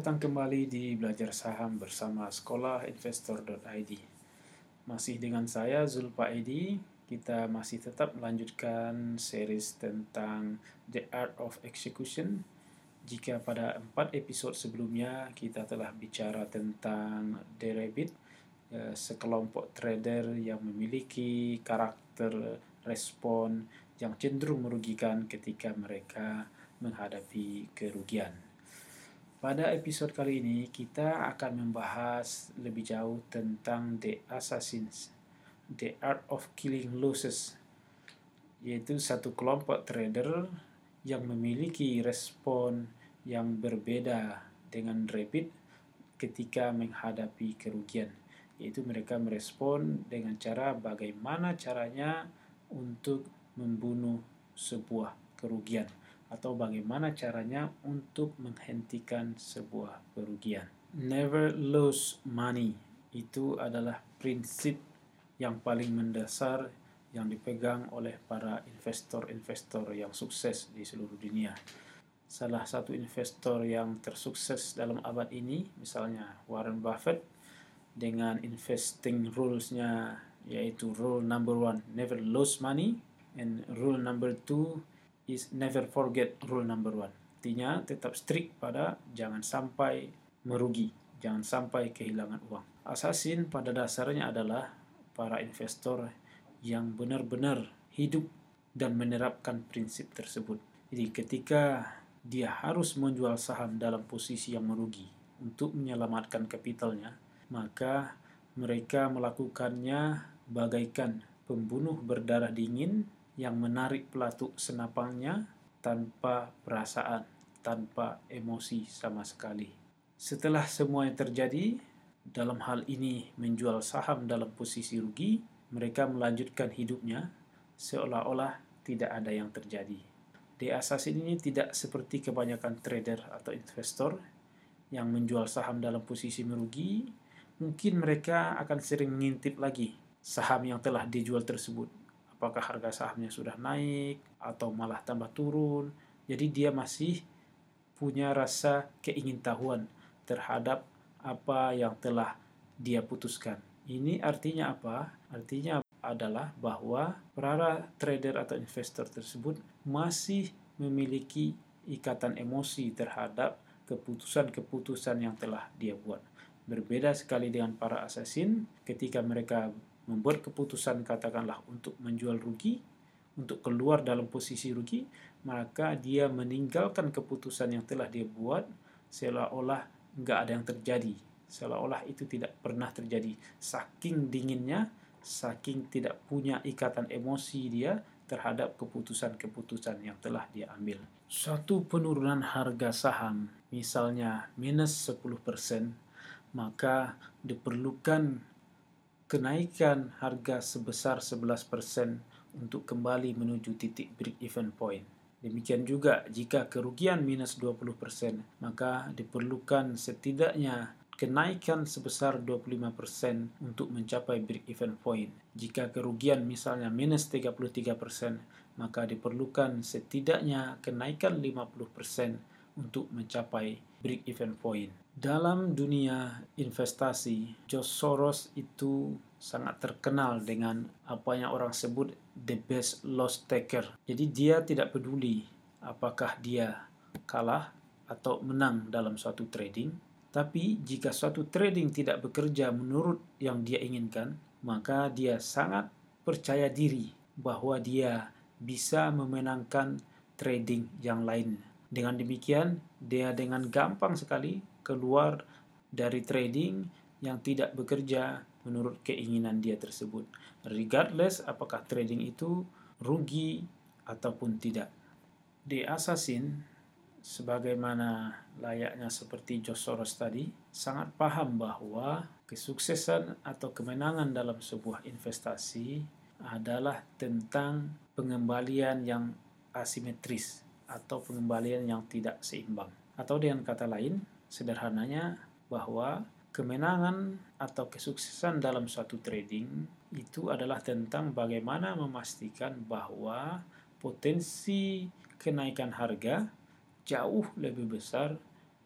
Datang kembali di Belajar Saham bersama sekolahinvestor.id. Masih dengan saya Zulpa Edi, kita masih tetap melanjutkan series tentang The Art of Execution. Jika pada empat episode sebelumnya kita telah bicara tentang Rabbit, eh, sekelompok trader yang memiliki karakter respon yang cenderung merugikan ketika mereka menghadapi kerugian. Pada episode kali ini, kita akan membahas lebih jauh tentang The Assassins, The Art of Killing Losses, yaitu satu kelompok trader yang memiliki respon yang berbeda dengan Rapid ketika menghadapi kerugian, yaitu mereka merespon dengan cara bagaimana caranya untuk membunuh sebuah kerugian atau bagaimana caranya untuk menghentikan sebuah kerugian. Never lose money itu adalah prinsip yang paling mendasar yang dipegang oleh para investor-investor yang sukses di seluruh dunia. Salah satu investor yang tersukses dalam abad ini, misalnya Warren Buffett, dengan investing rules-nya yaitu rule number one, never lose money, and rule number two, is never forget rule number one. Artinya tetap strict pada jangan sampai merugi, jangan sampai kehilangan uang. Assassin pada dasarnya adalah para investor yang benar-benar hidup dan menerapkan prinsip tersebut. Jadi ketika dia harus menjual saham dalam posisi yang merugi untuk menyelamatkan kapitalnya, maka mereka melakukannya bagaikan pembunuh berdarah dingin yang menarik pelatuk senapangnya tanpa perasaan, tanpa emosi sama sekali. Setelah semua yang terjadi, dalam hal ini menjual saham dalam posisi rugi, mereka melanjutkan hidupnya seolah-olah tidak ada yang terjadi. Di asas ini tidak seperti kebanyakan trader atau investor yang menjual saham dalam posisi merugi, mungkin mereka akan sering mengintip lagi saham yang telah dijual tersebut apakah harga sahamnya sudah naik atau malah tambah turun. Jadi dia masih punya rasa keingintahuan terhadap apa yang telah dia putuskan. Ini artinya apa? Artinya adalah bahwa para trader atau investor tersebut masih memiliki ikatan emosi terhadap keputusan-keputusan yang telah dia buat. Berbeda sekali dengan para assassin ketika mereka membuat keputusan katakanlah untuk menjual rugi, untuk keluar dalam posisi rugi, maka dia meninggalkan keputusan yang telah dia buat seolah-olah nggak ada yang terjadi, seolah-olah itu tidak pernah terjadi. Saking dinginnya, saking tidak punya ikatan emosi dia terhadap keputusan-keputusan yang telah dia ambil. Suatu penurunan harga saham, misalnya minus 10%, maka diperlukan kenaikan harga sebesar 11% untuk kembali menuju titik break-even point. Demikian juga jika kerugian minus 20%, maka diperlukan setidaknya kenaikan sebesar 25% untuk mencapai break-even point. Jika kerugian misalnya minus 33%, maka diperlukan setidaknya kenaikan 50% untuk mencapai break-even point. Dalam dunia investasi, George Soros itu sangat terkenal dengan apa yang orang sebut the best loss taker. Jadi dia tidak peduli apakah dia kalah atau menang dalam suatu trading, tapi jika suatu trading tidak bekerja menurut yang dia inginkan, maka dia sangat percaya diri bahwa dia bisa memenangkan trading yang lain. Dengan demikian, dia dengan gampang sekali keluar dari trading yang tidak bekerja menurut keinginan dia tersebut. Regardless apakah trading itu rugi ataupun tidak. Di Assassin, sebagaimana layaknya seperti Josh Soros tadi, sangat paham bahwa kesuksesan atau kemenangan dalam sebuah investasi adalah tentang pengembalian yang asimetris atau pengembalian yang tidak seimbang. Atau dengan kata lain, Sederhananya bahwa kemenangan atau kesuksesan dalam suatu trading itu adalah tentang bagaimana memastikan bahwa potensi kenaikan harga jauh lebih besar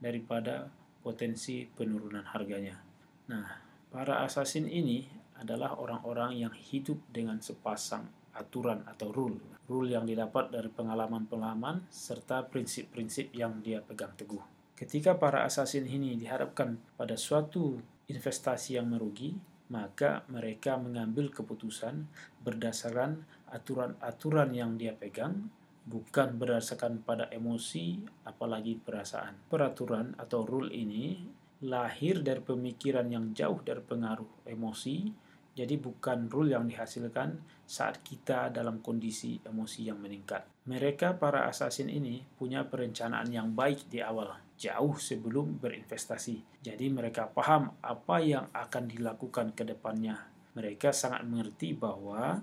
daripada potensi penurunan harganya. Nah, para assassin ini adalah orang-orang yang hidup dengan sepasang aturan atau rule. Rule yang didapat dari pengalaman-pengalaman serta prinsip-prinsip yang dia pegang teguh. Ketika para assassin ini dihadapkan pada suatu investasi yang merugi, maka mereka mengambil keputusan berdasarkan aturan-aturan yang dia pegang, bukan berdasarkan pada emosi, apalagi perasaan. Peraturan atau rule ini lahir dari pemikiran yang jauh dari pengaruh emosi, jadi bukan rule yang dihasilkan saat kita dalam kondisi emosi yang meningkat. Mereka para assassin ini punya perencanaan yang baik di awal, jauh sebelum berinvestasi. Jadi mereka paham apa yang akan dilakukan ke depannya. Mereka sangat mengerti bahwa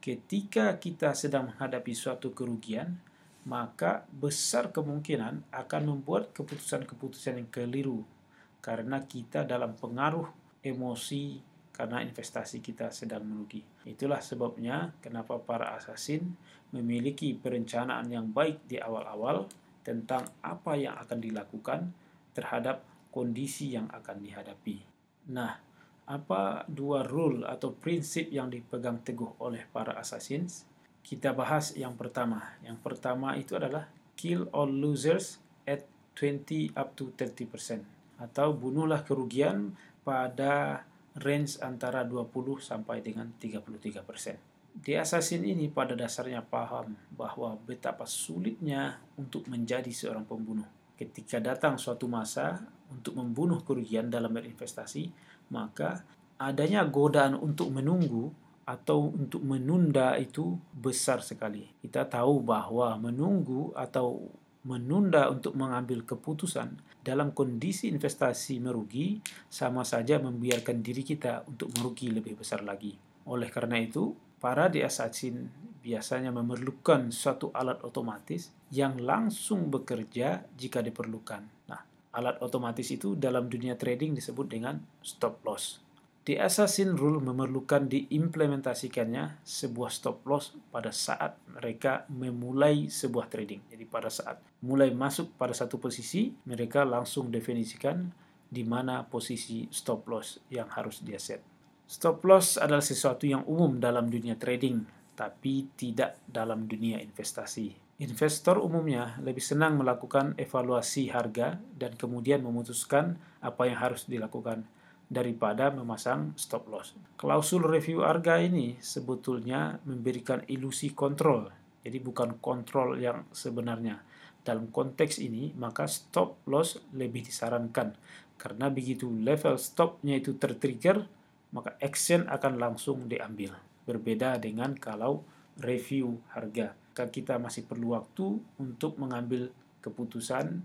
ketika kita sedang menghadapi suatu kerugian, maka besar kemungkinan akan membuat keputusan-keputusan yang keliru karena kita dalam pengaruh emosi karena investasi kita sedang merugi. Itulah sebabnya kenapa para assassin memiliki perencanaan yang baik di awal-awal tentang apa yang akan dilakukan terhadap kondisi yang akan dihadapi. Nah, apa dua rule atau prinsip yang dipegang teguh oleh para assassins? Kita bahas yang pertama. Yang pertama itu adalah kill all losers at 20 up to 30% atau bunuhlah kerugian pada range antara 20 sampai dengan 33 persen. Di assassin ini pada dasarnya paham bahwa betapa sulitnya untuk menjadi seorang pembunuh. Ketika datang suatu masa untuk membunuh kerugian dalam berinvestasi, maka adanya godaan untuk menunggu atau untuk menunda itu besar sekali. Kita tahu bahwa menunggu atau menunda untuk mengambil keputusan dalam kondisi investasi merugi sama saja membiarkan diri kita untuk merugi lebih besar lagi. Oleh karena itu, para di assassin biasanya memerlukan suatu alat otomatis yang langsung bekerja jika diperlukan. Nah, alat otomatis itu dalam dunia trading disebut dengan stop loss. Di Assassin Rule memerlukan diimplementasikannya sebuah stop loss pada saat mereka memulai sebuah trading. Jadi pada saat mulai masuk pada satu posisi, mereka langsung definisikan di mana posisi stop loss yang harus dia set. Stop loss adalah sesuatu yang umum dalam dunia trading, tapi tidak dalam dunia investasi. Investor umumnya lebih senang melakukan evaluasi harga dan kemudian memutuskan apa yang harus dilakukan daripada memasang stop loss. Klausul review harga ini sebetulnya memberikan ilusi kontrol, jadi bukan kontrol yang sebenarnya. Dalam konteks ini, maka stop loss lebih disarankan karena begitu level stopnya itu tertrigger, maka action akan langsung diambil. Berbeda dengan kalau review harga. Kita masih perlu waktu untuk mengambil keputusan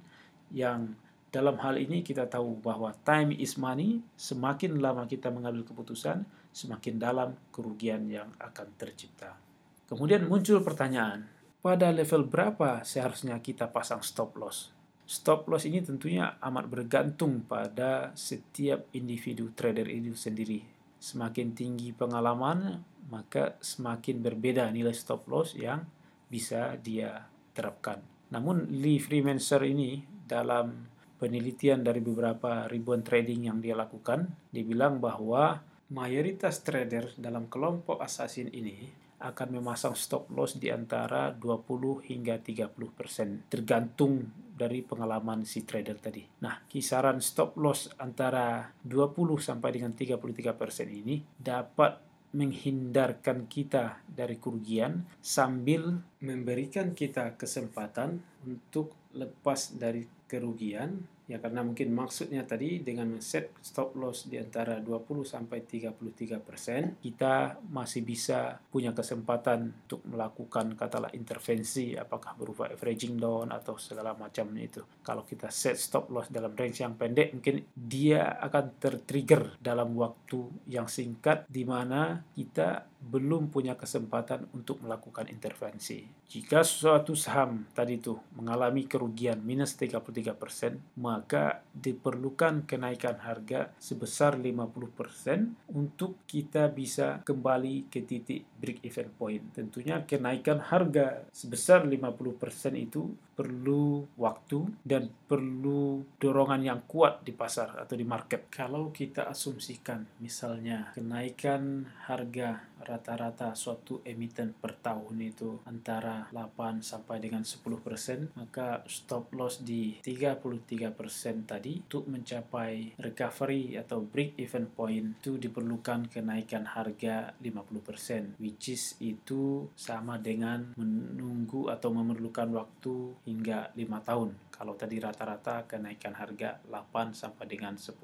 yang dalam hal ini kita tahu bahwa time is money, semakin lama kita mengambil keputusan, semakin dalam kerugian yang akan tercipta. Kemudian muncul pertanyaan, pada level berapa seharusnya kita pasang stop loss? Stop loss ini tentunya amat bergantung pada setiap individu trader itu sendiri. Semakin tinggi pengalaman, maka semakin berbeda nilai stop loss yang bisa dia terapkan. Namun Lee Freemancer ini dalam penelitian dari beberapa ribuan trading yang dia lakukan, dibilang bahwa mayoritas trader dalam kelompok assassin ini akan memasang stop loss di antara 20 hingga 30 persen tergantung dari pengalaman si trader tadi. Nah, kisaran stop loss antara 20 sampai dengan 33 persen ini dapat menghindarkan kita dari kerugian sambil memberikan kita kesempatan untuk lepas dari kerugian. Ya karena mungkin maksudnya tadi dengan set stop loss di antara 20 sampai 33 persen kita masih bisa punya kesempatan untuk melakukan katalah intervensi apakah berupa averaging down atau segala macamnya itu. Kalau kita set stop loss dalam range yang pendek mungkin dia akan tertrigger dalam waktu yang singkat di mana kita belum punya kesempatan untuk melakukan intervensi. Jika suatu saham tadi itu mengalami kerugian minus 33%, maka diperlukan kenaikan harga sebesar 50% untuk kita bisa kembali ke titik break even point. Tentunya kenaikan harga sebesar 50% itu perlu waktu dan perlu dorongan yang kuat di pasar atau di market. Kalau kita asumsikan misalnya kenaikan harga rata-rata suatu emiten per tahun itu antara 8 sampai dengan 10%, maka stop loss di 33% tadi untuk mencapai recovery atau break even point itu diperlukan kenaikan harga 50%, which is itu sama dengan menunggu atau memerlukan waktu hingga lima tahun. Kalau tadi rata-rata kenaikan harga 8 sampai dengan 10%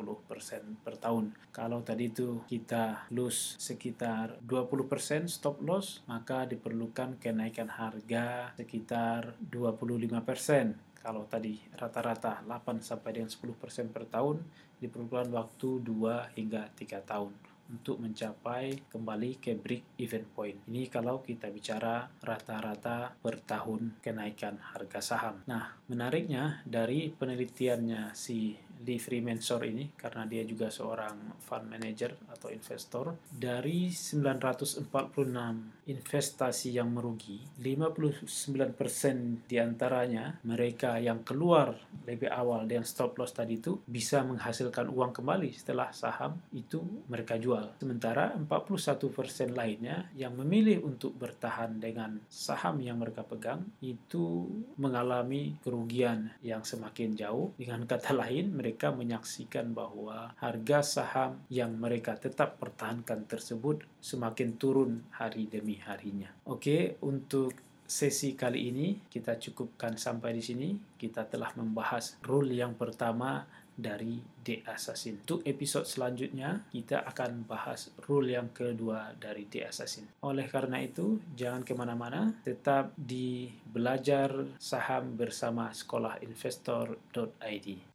per tahun. Kalau tadi itu kita lose sekitar 20% stop loss, maka diperlukan kenaikan harga sekitar 25%. Kalau tadi rata-rata 8 sampai dengan 10% per tahun, diperlukan waktu 2 hingga 3 tahun untuk mencapai kembali ke break even point. Ini kalau kita bicara rata-rata per tahun kenaikan harga saham. Nah, menariknya dari penelitiannya si Lee Freemansor ini karena dia juga seorang fund manager atau investor dari 946 investasi yang merugi 59% di antaranya mereka yang keluar lebih awal dengan stop loss tadi itu bisa menghasilkan uang kembali setelah saham itu mereka jual. Sementara 41% lainnya yang memilih untuk bertahan dengan saham yang mereka pegang itu mengalami kerugian yang semakin jauh. Dengan kata lain mereka mereka menyaksikan bahwa harga saham yang mereka tetap pertahankan tersebut semakin turun hari demi harinya. Oke, untuk sesi kali ini kita cukupkan sampai di sini. Kita telah membahas rule yang pertama dari The Assassin. Untuk episode selanjutnya, kita akan bahas rule yang kedua dari The Assassin. Oleh karena itu, jangan ke mana-mana, tetap di belajar saham bersama sekolahinvestor.id.